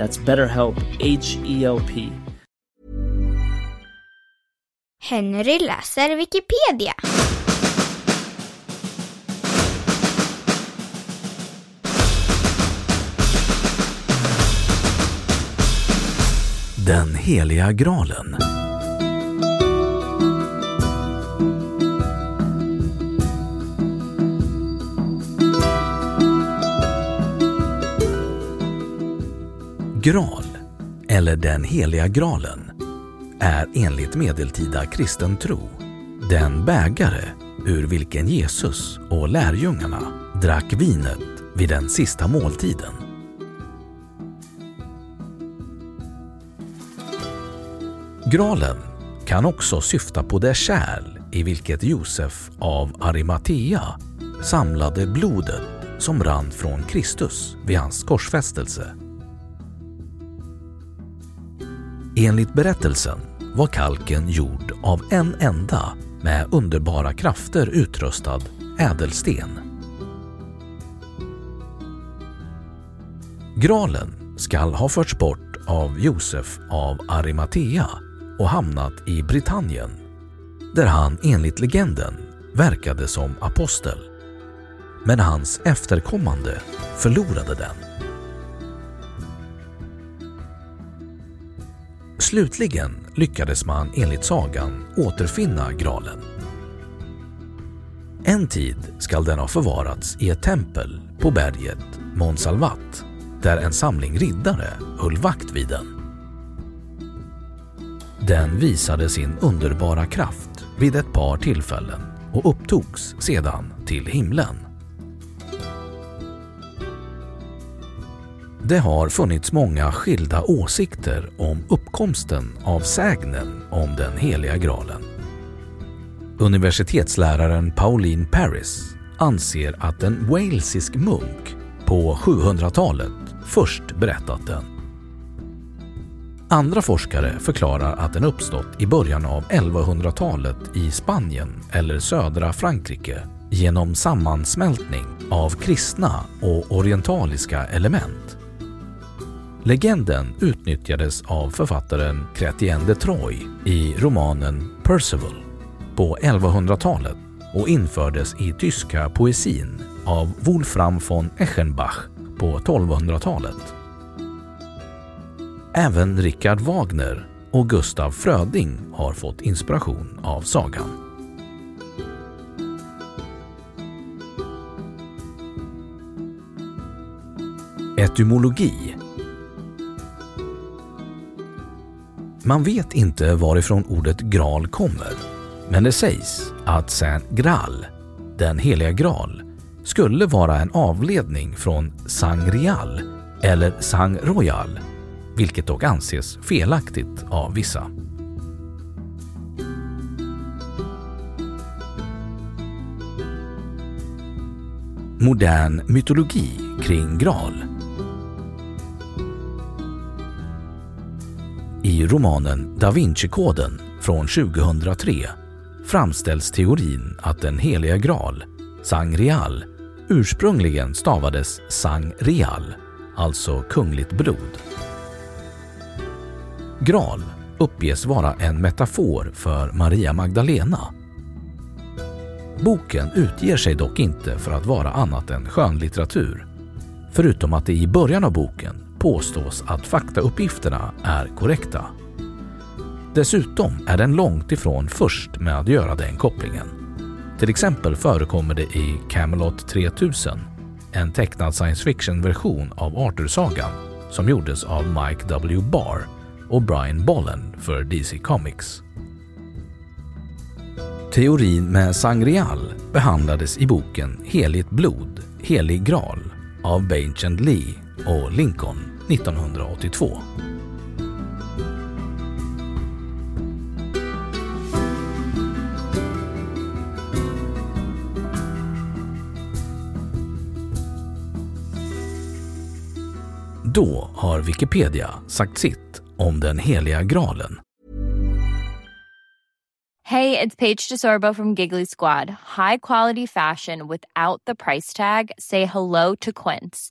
That's BetterHelp, H E L P. Henry läser Wikipedia. Den heliga graalen. Graal, eller den heliga graalen, är enligt medeltida kristen tro den bägare ur vilken Jesus och lärjungarna drack vinet vid den sista måltiden. Graalen kan också syfta på det kärl i vilket Josef av Arimathea samlade blodet som rann från Kristus vid hans korsfästelse. Enligt berättelsen var kalken gjord av en enda med underbara krafter utrustad ädelsten. Gralen skall ha förts bort av Josef av Arimathea och hamnat i Britannien, där han enligt legenden verkade som apostel. Men hans efterkommande förlorade den. Slutligen lyckades man enligt sagan återfinna graalen. En tid skall den ha förvarats i ett tempel på berget Monsalvat där en samling riddare höll vakt vid den. Den visade sin underbara kraft vid ett par tillfällen och upptogs sedan till himlen. Det har funnits många skilda åsikter om uppkomsten av sägnen om den heliga graalen. Universitetsläraren Pauline Paris anser att en walesisk munk på 700-talet först berättat den. Andra forskare förklarar att den uppstått i början av 1100-talet i Spanien eller södra Frankrike genom sammansmältning av kristna och orientaliska element. Legenden utnyttjades av författaren Chrétien de Troyes i romanen Percival på 1100-talet och infördes i tyska poesin av Wolfram von Eschenbach på 1200-talet. Även Richard Wagner och Gustav Fröding har fått inspiration av sagan. Etymologi Man vet inte varifrån ordet graal kommer, men det sägs att Saint Graal, den heliga graal, skulle vara en avledning från Sangreal eller Sang Royal, vilket dock anses felaktigt av vissa. Modern mytologi kring Graal I romanen Da Vinci-koden från 2003 framställs teorin att den heliga graal, Sangreal, ursprungligen stavades Sangreal, alltså kungligt blod. Graal uppges vara en metafor för Maria Magdalena. Boken utger sig dock inte för att vara annat än skönlitteratur, förutom att det i början av boken påstås att faktauppgifterna är korrekta. Dessutom är den långt ifrån först med att göra den kopplingen. Till exempel förekommer det i Camelot 3000, en tecknad science fiction-version av Arthur-sagan som gjordes av Mike W. Barr och Brian Bolland för DC Comics. Teorin med Sangreal behandlades i boken Heligt blod, helig graal av Benjamin Lee och Lincoln 1982. Då har Wikipedia sagt sitt om den heliga graalen. Hey, it's Paige DeSorbo from Giggly Squad. High quality fashion without the price tag. Say hello to Quince.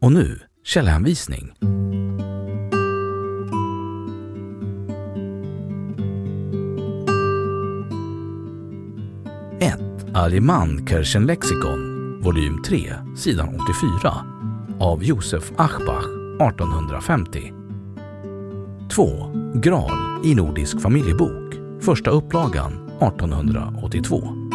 Och nu källhänvisning. Aliman Kirchenlexikon, volym 3, sidan 84 av Josef Achbach 1850. 2. Graal i Nordisk familjebok, första upplagan 1882.